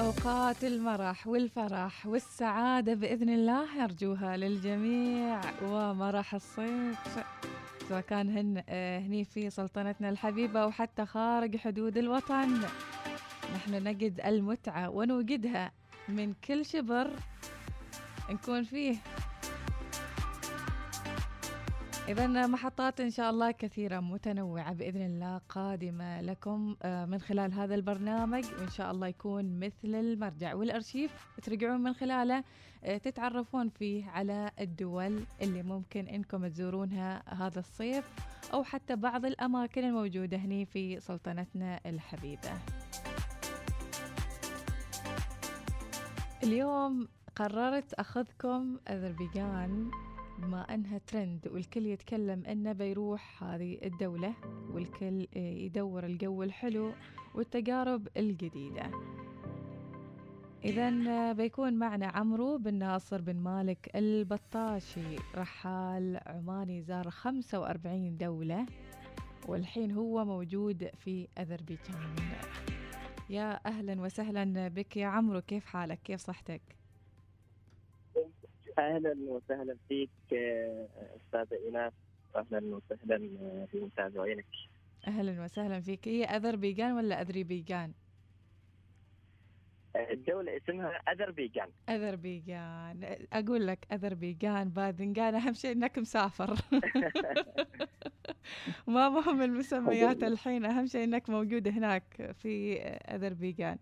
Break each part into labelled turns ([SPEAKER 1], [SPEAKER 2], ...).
[SPEAKER 1] أوقات المرح والفرح والسعادة بإذن الله أرجوها للجميع ومرح الصيف. سواء كان هن آه، هني في سلطنتنا الحبيبة أو حتى خارج حدود الوطن. نحن نجد المتعة ونوجدها من كل شبر نكون فيه. إذا محطات إن شاء الله كثيرة متنوعة بإذن الله قادمة لكم آه، من خلال هذا البرنامج وإن شاء الله يكون مثل المرجع والأرشيف ترجعون من خلاله آه، تتعرفون فيه على الدول اللي ممكن إنكم تزورونها هذا الصيف أو حتى بعض الأماكن الموجودة هني في سلطنتنا الحبيبة. اليوم قررت أخذكم أذربيجان. بما أنها ترند والكل يتكلم أنه بيروح هذه الدولة والكل يدور الجو الحلو والتجارب الجديدة. إذا بيكون معنا عمرو بن ناصر بن مالك البطاشي رحال عماني زار 45 دولة والحين هو موجود في أذربيجان. يا أهلا وسهلا بك يا عمرو كيف حالك؟ كيف صحتك؟
[SPEAKER 2] أهلا وسهلا فيك أستاذة إيناس. أهلا وسهلا بمتابعينك.
[SPEAKER 1] أهلا وسهلا فيك. هي أذربيجان ولا أذربيجان؟
[SPEAKER 2] آه، الدولة اسمها أذربيجان
[SPEAKER 1] أذربيجان أقول لك أذربيجان باذنجان. أهم شيء إنك مسافر. ما مهم المسميات الحين. أهم شيء إنك موجود هناك في أذربيجان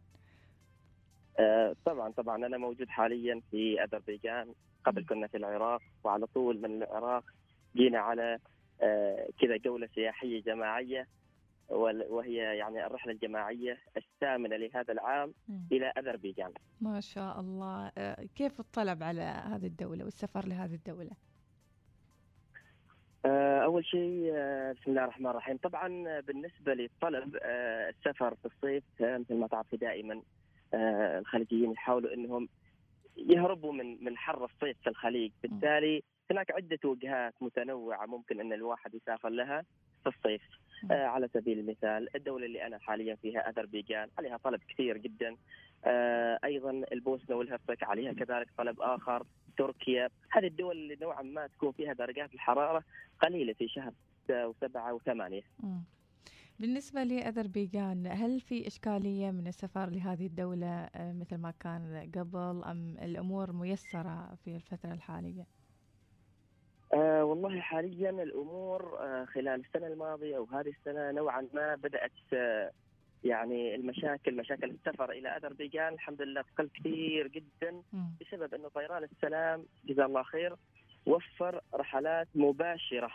[SPEAKER 2] آه، طبعا طبعا. أنا موجود حاليا في أذربيجان قبل كنا في العراق وعلى طول من العراق جينا على آه، كذا جولة سياحية جماعية وهي يعني الرحلة الجماعية الثامنة لهذا العام
[SPEAKER 1] مم.
[SPEAKER 2] إلى أذربيجان
[SPEAKER 1] ما شاء الله آه، كيف الطلب على هذه الدولة والسفر لهذه الدولة؟
[SPEAKER 2] آه، أول شيء بسم الله الرحمن الرحيم طبعا بالنسبة للطلب السفر في الصيف مثل ما تعرفي دائما الخليجيين يحاولوا أنهم يهربوا من من حر الصيف في الخليج. بالتالي هناك عدة وجهات متنوعة ممكن أن الواحد يسافر لها في الصيف. آه، على سبيل المثال الدولة اللي أنا حاليا فيها أذربيجان عليها طلب كثير جدا. آه، أيضا البوسنة والهرسك عليها كذلك طلب آخر. تركيا هذه الدول اللي نوعا ما تكون فيها درجات الحرارة قليلة في شهر وسبعة وثمانية.
[SPEAKER 1] بالنسبة لأذربيجان هل في إشكالية من السفر لهذه الدولة آه، مثل ما كان قبل أم الأمور ميسرة في الفترة الحالية؟
[SPEAKER 2] آه والله حاليا الأمور آه خلال السنة الماضية وهذه السنة نوعا ما بدأت آه يعني المشاكل مشاكل السفر إلى أذربيجان الحمد لله تقل كثير جدا. بسبب إنه طيران السلام جزاه الله خير وفر رحلات مباشرة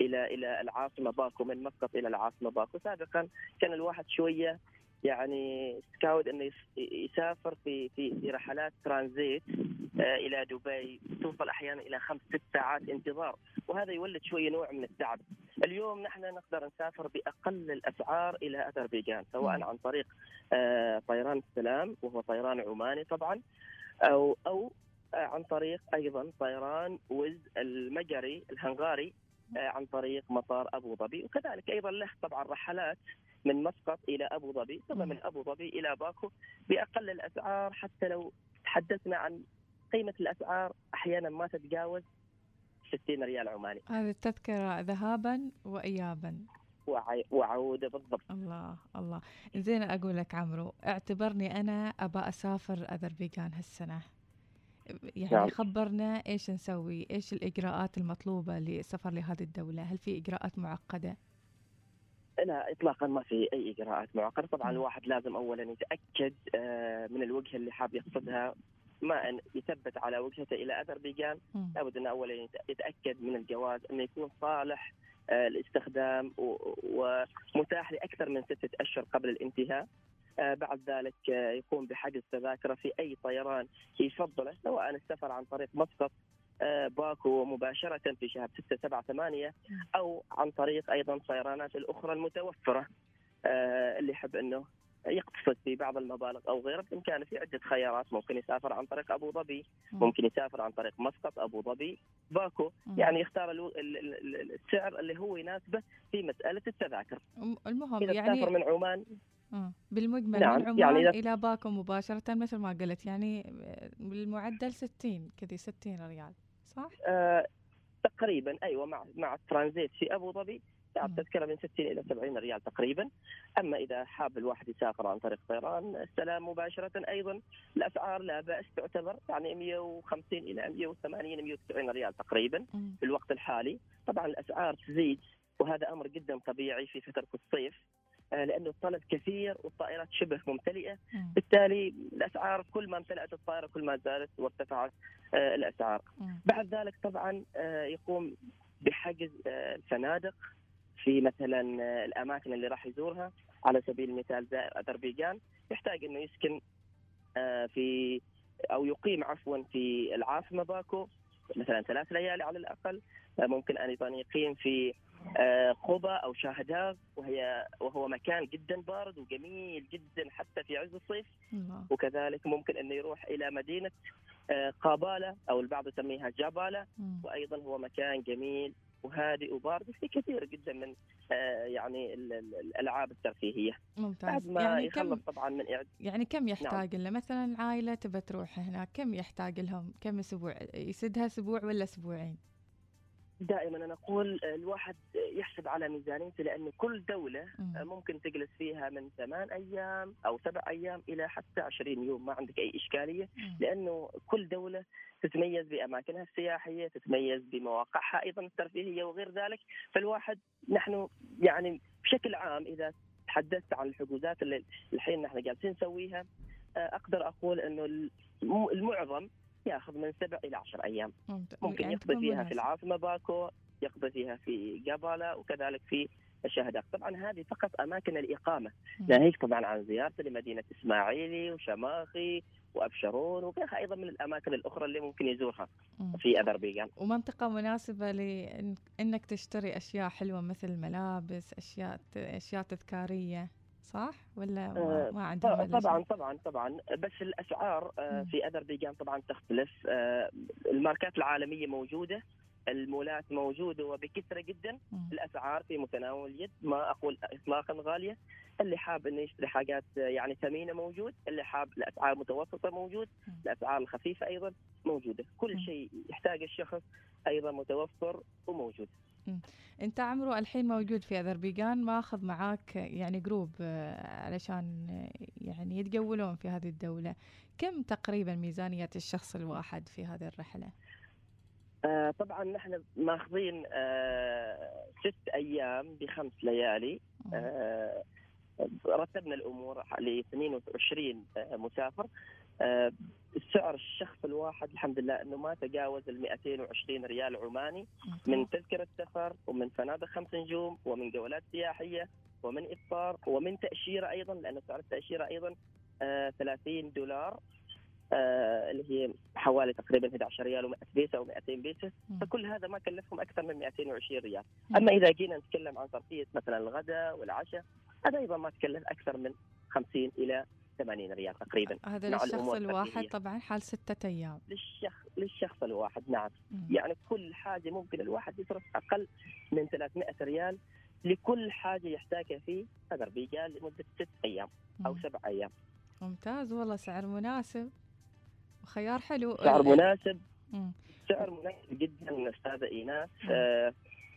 [SPEAKER 2] إلى إلى العاصمة باكو من مسقط إلى العاصمة باكو سابقا كان الواحد شوية يعني تكاود إنه يس- يسافر في في في رحلات ترانزيت آه، إلى دبي توصل أحيانا إلى خمس ست ساعات انتظار وهذا يولد شوية نوع من التعب. اليوم نحن نقدر نسافر بأقل الأسعار إلى أذربيجان سواء. عن طريق آه، طيران السلام وهو طيران عماني طبعا أو أو عن طريق أيضا طيران وز المجري الهنغاري آه، عن طريق مطار أبو ظبي. وكذلك أيضا له طبعا رحلات من مسقط إلى أبو ظبي ثم. من أبو ظبي إلى باكو بأقل الأسعار. حتى لو تحدثنا عن قيمة الأسعار أحيانا ما تتجاوز 60 ريال عماني.
[SPEAKER 1] هذه التذكرة ذهابا وإيابا.
[SPEAKER 2] وع- وعودة بالضبط.
[SPEAKER 1] الله الله. زين أقول لك عمرو اعتبرني أنا أبى أسافر أذربيجان هالسنة. يعني
[SPEAKER 2] نعم.
[SPEAKER 1] خبرنا إيش نسوي إيش الإجراءات المطلوبة للسفر لهذه الدولة هل في إجراءات معقدة
[SPEAKER 2] لا اطلاقا ما في أي إجراءات معقدة طبعا
[SPEAKER 1] مم.
[SPEAKER 2] الواحد لازم اولا يتأكد آه، من الوجهه اللي حاب يقصدها ما أن يثبت على وجهته إلى
[SPEAKER 1] أذربيجان.
[SPEAKER 2] لابد انه اولا يت- يتأكد من الجواز انه يكون صالح آه، الاستخدام ومتاح لأكثر من ستة أشهر قبل الانتهاء بعد ذلك آه، يقوم بحجز تذاكره في أي طيران يفضله سواء السفر عن طريق مسقط آه، باكو مباشرة في شهر 6 7 8 أو عن طريق أيضا الطيرانات الأخرى المتوفرة آه، اللي يحب إنه يقتصد في بعض المبالغ أو غيره بإمكانه في عدة خيارات ممكن يسافر عن طريق أبو ظبي
[SPEAKER 1] مم.
[SPEAKER 2] ممكن يسافر عن طريق مسقط أبو ظبي باكو. يعني يختار السعر اللي هو يناسبه في مسألة التذاكر
[SPEAKER 1] الم- المهم يعني
[SPEAKER 2] من عمان
[SPEAKER 1] آه. بالمجمل نعم. من عمان يعني إلى باكو مباشرة مثل ما قلت يعني بالمعدل 60 كذي 60 ريال صح؟
[SPEAKER 2] آه تقريبا أيوه مع مع الترانزيت في أبو ظبي ساعات تذكره من 60 إلى 70 ريال تقريبا أما إذا حاب الواحد يسافر عن طريق طيران السلام مباشرة أيضا الأسعار لا بأس تعتبر يعني 150 إلى 180 190 ريال تقريبا في الوقت الحالي طبعا الأسعار تزيد وهذا أمر جدا طبيعي في فترة الصيف آه، لأنه الطلب كثير والطائرات شبه ممتلئة. بالتالي الأسعار كل ما امتلأت الطائرة كل ما زادت وارتفعت آه، الأسعار. بعد ذلك طبعا آه، يقوم بحجز الفنادق في مثلا الأماكن اللي راح يزورها على سبيل المثال زائر أذربيجان. يحتاج إنه يسكن في أو يقيم عفوا في العاصمة باكو مثلا ثلاث ليالي على الأقل. ممكن أيضا يقيم في قبة أو شاهداغ وهي وهو مكان جدا بارد وجميل جدا حتى في عز الصيف. وكذلك ممكن انه يروح إلى مدينة قابالة أو البعض يسميها جابالة. وأيضا هو مكان جميل وهادئ وبارد في كثير جدا من آه، يعني الألعاب الترفيهية.
[SPEAKER 1] ممتاز. بعد
[SPEAKER 2] ما يعني يخلص كم طبعا من إعد...
[SPEAKER 1] يعني كم يحتاج نعم. له مثلا عائلة تبى تروح هناك كم يحتاج لهم؟ كم أسبوع؟ يسدها أسبوع ولا أسبوعين؟
[SPEAKER 2] دائما أنا أقول الواحد يحسب على ميزانيته لأنه كل دولة ممكن تجلس فيها من ثمان أيام أو سبع أيام إلى حتى 20 يوم ما عندك أي إشكالية لأنه كل دولة تتميز بأماكنها السياحية، تتميز بمواقعها أيضا الترفيهية وغير ذلك، فالواحد نحن يعني بشكل عام إذا تحدثت عن الحجوزات اللي الحين نحن جالسين نسويها أقدر أقول إنه المعظم ياخذ من سبع إلى عشر أيام. ممكن يعني يقضي فيها في العاصمة باكو يقضي فيها في جابالا وكذلك في الشهداء طبعا هذه فقط أماكن الإقامة. ناهيك طبعا عن زيارته لمدينة إسماعيلي وشماخي وأبشرون وغيرها أيضا من الأماكن الأخرى اللي ممكن يزورها في أذربيجان.
[SPEAKER 1] ومنطقة مناسبة لانك تشتري أشياء حلوة مثل ملابس، أشياء أشياء تذكارية. صح؟ ولا ما, آه، ما عندهم
[SPEAKER 2] طبعا طبعا طبعا بس الأسعار آه، في اذربيجان طبعا تختلف. آه، الماركات العالمية موجودة المولات موجودة وبكثرة جدا. الأسعار في متناول اليد ما أقول اطلاقا غالية. اللي حاب إنه يشتري حاجات يعني ثمينة موجود. اللي حاب الأسعار متوسطة موجود. الأسعار الخفيفة أيضا موجودة. كل شيء يحتاج الشخص أيضا متوفر وموجود.
[SPEAKER 1] انت عمرو الحين موجود في أذربيجان ماخذ معاك يعني جروب آه، علشان آه، يعني يتجولون في هذه الدولة. كم تقريبا ميزانية الشخص الواحد في هذه الرحلة؟
[SPEAKER 2] آه طبعا نحن ماخذين آه ست أيام بخمس ليالي. آه رتبنا الأمور ل 22 آه، مسافر. آه، السعر الشخص الواحد الحمد لله إنه ما تجاوز ال 220 ريال عماني. من تذكرة سفر ومن فنادق خمس نجوم ومن جولات سياحية ومن إفطار ومن تأشيرة أيضا لأنه سعر التأشيرة أيضا 30 آه، دولار آه اللي هي حوالي تقريبا 11 ريال و100 بيسة أو 200 بيسه فكل هذا ما كلفهم أكثر من 220 ريال. أما إذا جينا نتكلم عن صرفيه مثلا الغداء والعشاء هذا أيضا ما تكلف أكثر من 50 إلى 80 ريال تقريبا.
[SPEAKER 1] هذا للشخص الواحد طبعا حال ستة أيام.
[SPEAKER 2] للشخص للشخص الواحد نعم. مم. يعني كل حاجة ممكن الواحد يصرف أقل من 300 ريال لكل حاجة يحتاجها في أذربيجان لمدة ست أيام أو مم. سبع أيام.
[SPEAKER 1] ممتاز والله سعر مناسب وخيار حلو.
[SPEAKER 2] سعر مناسب. مم. سعر مناسب جدا أستاذة إيناس. آه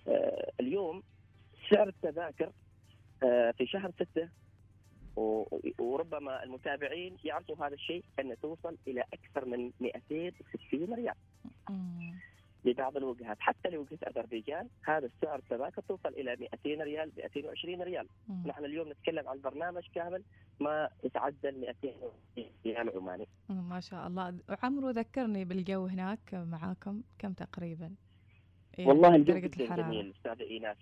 [SPEAKER 2] آه اليوم سعر التذاكر في شهر ستة وربما المتابعين يعرفوا هذا الشيء أن توصل إلى أكثر من 260 ريال. لبعض الوجهات. حتى لوجهة أذربيجان هذا السعر التذاكر توصل إلى 200 ريال 220 ريال. مم. نحن اليوم نتكلم عن برنامج كامل ما يتعدى ال 200 ريال عماني.
[SPEAKER 1] ما شاء الله. عمرو ذكرني بالجو هناك معاكم. كم تقريبا؟
[SPEAKER 2] إيه والله الجو جدا الحرارة. جميل أستاذ إيناس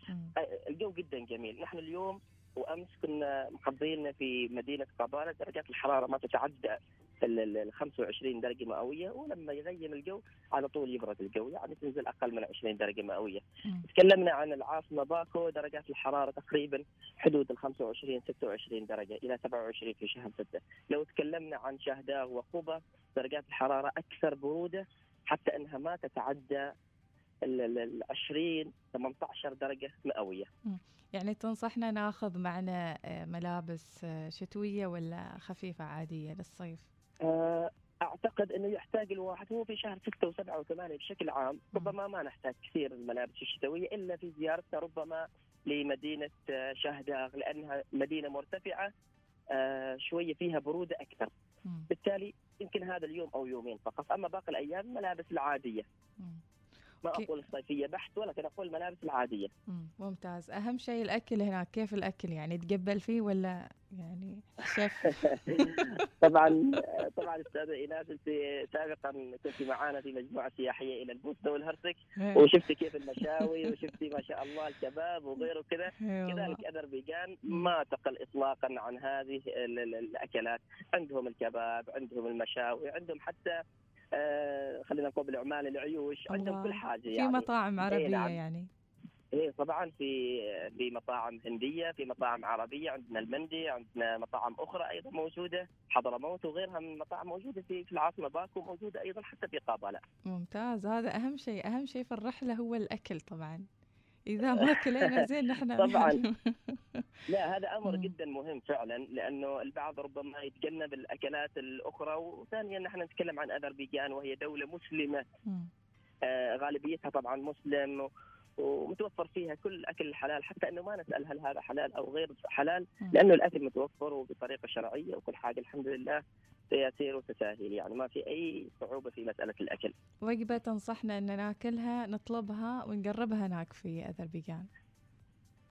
[SPEAKER 2] الجو جدا جميل نحن اليوم وأمس كنا مقضيين في مدينة قبالة درجات الحرارة ما تتعدى ال 25 درجة مئوية ولما يغيم الجو على طول يبرد الجو يعني تنزل أقل من 20 درجة مئوية. تكلمنا عن العاصمة باكو درجات الحرارة تقريبا حدود ال 25 26 درجة إلى 27 في شهر 6. لو تكلمنا عن شهداغ وقبة درجات الحرارة أكثر برودة حتى إنها ما تتعدى ال 20 18 درجة مئوية.
[SPEAKER 1] يعني تنصحنا ناخذ معنا آه، ملابس آه، شتوية ولا خفيفة عادية للصيف؟
[SPEAKER 2] آه، أعتقد إنه يحتاج الواحد هو في شهر 6 و7 و8 بشكل عام ربما ما نحتاج كثير الملابس الشتوية إلا في زيارتنا ربما لمدينة شهداغ لأنها مدينة مرتفعة شوية فيها برودة أكثر. بالتالي يمكن هذا اليوم أو يومين فقط. أما باقي الأيام الملابس العادية. ما أقول الصيفيه بحت ولكن أقول الملابس العادية.
[SPEAKER 1] ممتاز. أهم شيء الأكل هناك كيف الأكل يعني؟ تقبل فيه ولا يعني شيف؟
[SPEAKER 2] طبعا طبعا أستاذة إيناس أنت سابقا كنت معانا في مجموعة سياحية إلى البوسنه والهرسك إيه. وشفتي كيف المشاوي وشفتي ما شاء الله الكباب وغيره كذا إيه كذلك اذربيجان ما تقل اطلاقا عن هذه الأكلات. عندهم الكباب عندهم المشاوي عندهم حتى خلينا نقول بالعمال العيوش عندهم كل حاجة
[SPEAKER 1] يعني. في مطاعم عربية نعم. يعني.
[SPEAKER 2] إيه طبعا في في مطاعم هندية في مطاعم عربية عندنا المندي عندنا مطاعم أخرى أيضا موجودة حضرموت وغيرها من المطاعم موجودة في في العاصمة باكو موجودة أيضا حتى في قابله
[SPEAKER 1] ممتاز. هذا أهم شيء أهم شيء في الرحلة هو الأكل طبعا. إذا ما كلينا زين نحن
[SPEAKER 2] طبعا. لا هذا أمر جدا مهم فعلا لأنه البعض ربما يتجنب الأكلات الأخرى وثانيا نحن نتكلم عن أذربيجان وهي دولة مسلمة آه غالبيتها طبعا مسلم ومتوفر فيها كل الاكل الحلال حتى إنه ما نسأل هل هذا حلال أو غير حلال لأنه الأكل متوفر وبطريقة شرعية وكل حاجة الحمد لله تيسير وتساهيل يعني ما في أي صعوبة في مسألة الأكل.
[SPEAKER 1] وجبه تنصحنا أن ناكلها نطلبها ونقربها هناك في أذربيجان.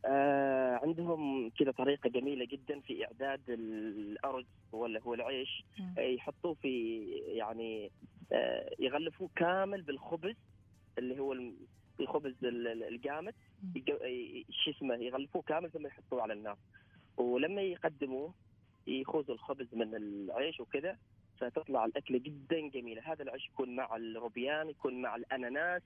[SPEAKER 2] آه عندهم كذا طريقة جميلة جدا في إعداد الأرز ولا هو العيش. م. يحطوه في يعني آه يغلفوه كامل بالخبز اللي هو الخبز الجامد. شو اسمه يغلفوه كامل ثم يحطوه على النار. ولما يقدموه يخوزوا الخبز من العيش وكذا فتطلع الأكلة جدا جميلة. هذا العيش يكون مع الروبيان يكون مع الأناناس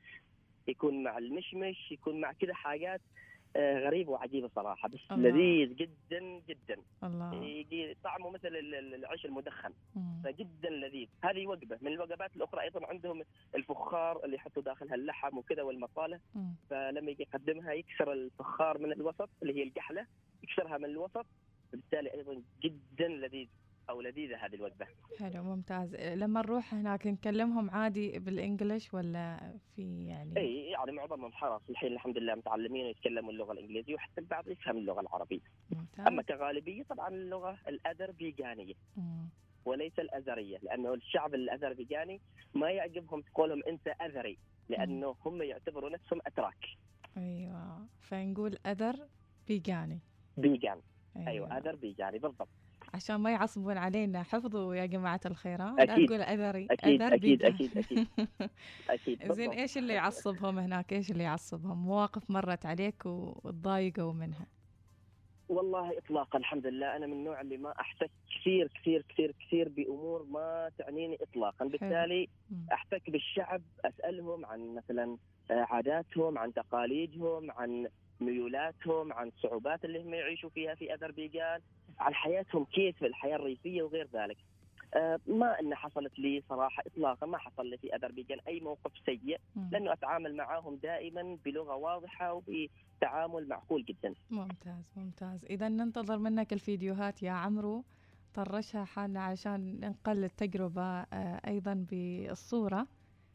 [SPEAKER 2] يكون مع المشمش يكون مع كذا حاجات آه، غريب وعجيب صراحة بس الله. لذيذ جدا جدا الله يجي طعمه مثل العيش المدخن مم. فجدا لذيذ هذه وجبة من الوجبات الأخرى أيضا عندهم الفخار اللي يحطوا داخلها اللحم وكذا والمصالح مم. فلما يجي يقدمها يكسر الفخار من الوسط اللي هي القحله يكسرها من الوسط بالتالي أيضا جدا لذيذ أو لذيذة هذه الوجبة.
[SPEAKER 1] حلو ممتاز، لما نروح هناك نكلمهم عادي بالإنجلش ولا في يعني؟
[SPEAKER 2] إي يعني معظمهم حرص الحين الحمد لله متعلمين يتكلموا اللغة الإنجليزية وحتى البعض يفهم اللغة العربية. ممتاز. أما كغالبية طبعا اللغة الأذربيجانية. وليس الاذريه لأنه الشعب الأذربيجاني ما يعجبهم تقولهم أنت أذري لأنه هم يعتبروا نفسهم أتراك.
[SPEAKER 1] أيوه فنقول اذر بيجاني.
[SPEAKER 2] بيجان أيوه, أيوة أذربيجاني بالضبط.
[SPEAKER 1] عشان ما يعصبون علينا. حفظوا يا جماعة الخيرات
[SPEAKER 2] أكيد.
[SPEAKER 1] لا تقول أذري
[SPEAKER 2] أكيد أذر أكيد, أكيد أكيد.
[SPEAKER 1] أكيد زين إيش اللي يعصبهم هناك؟ إيش اللي يعصبهم؟ مواقف مرت عليك وتضايقوا منها.
[SPEAKER 2] والله اطلاقا الحمد لله. أنا من النوع اللي ما أحتك كثير كثير كثير كثير بأمور ما تعنيني اطلاقا. بالتالي أحتك بالشعب أسألهم عن مثلا عاداتهم عن تقاليدهم عن ميولاتهم عن الصعوبات اللي هم يعيشوا فيها في اذربيجان عن حياتهم كيف الحياة الريفيه وغير ذلك. آه، ما ان حصلت لي صراحة اطلاقا ما حصل لي في اذربيجان أي موقف سيء لأنه أتعامل معاهم دائما بلغة واضحة وبتعامل معقول جدا.
[SPEAKER 1] ممتاز ممتاز، اذا ننتظر منك الفيديوهات يا عمرو. طرشها حالنا عشان ننقل التجربة آه، أيضا بالصورة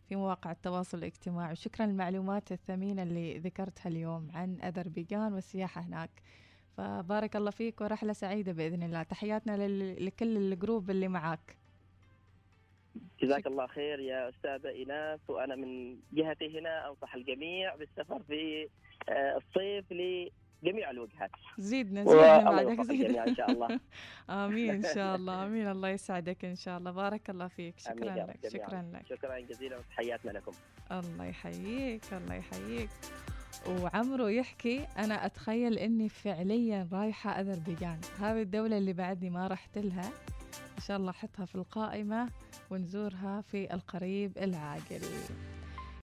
[SPEAKER 1] في مواقع التواصل الاجتماعي، شكرا للمعلومات الثمينة اللي ذكرتها اليوم عن اذربيجان والسياحة هناك. فبارك الله فيك ورحلة سعيدة بإذن الله. تحياتنا لكل الجروب اللي معاك.
[SPEAKER 2] جزاك الله خير يا أستاذة إيناس وأنا من جهتي هنا أنصح الجميع بالسفر في آه، الصيف لجميع الوجهات.
[SPEAKER 1] زيدنا زيدنا بعدك زيدنا.
[SPEAKER 2] إن شاء الله.
[SPEAKER 1] آمين إن شاء الله آمين. الله يسعدك إن شاء الله. بارك الله فيك. شكرا لك شكرا لك.
[SPEAKER 2] شكرا جزيلا وتحياتنا لكم.
[SPEAKER 1] الله يحييك الله يحييك. وعمرو يحكي أنا أتخيل إني فعليا رايحة أذربيجان هذه الدولة اللي بعدني ما رحت لها. إن شاء الله أحطها في القائمة ونزورها في القريب العاجل.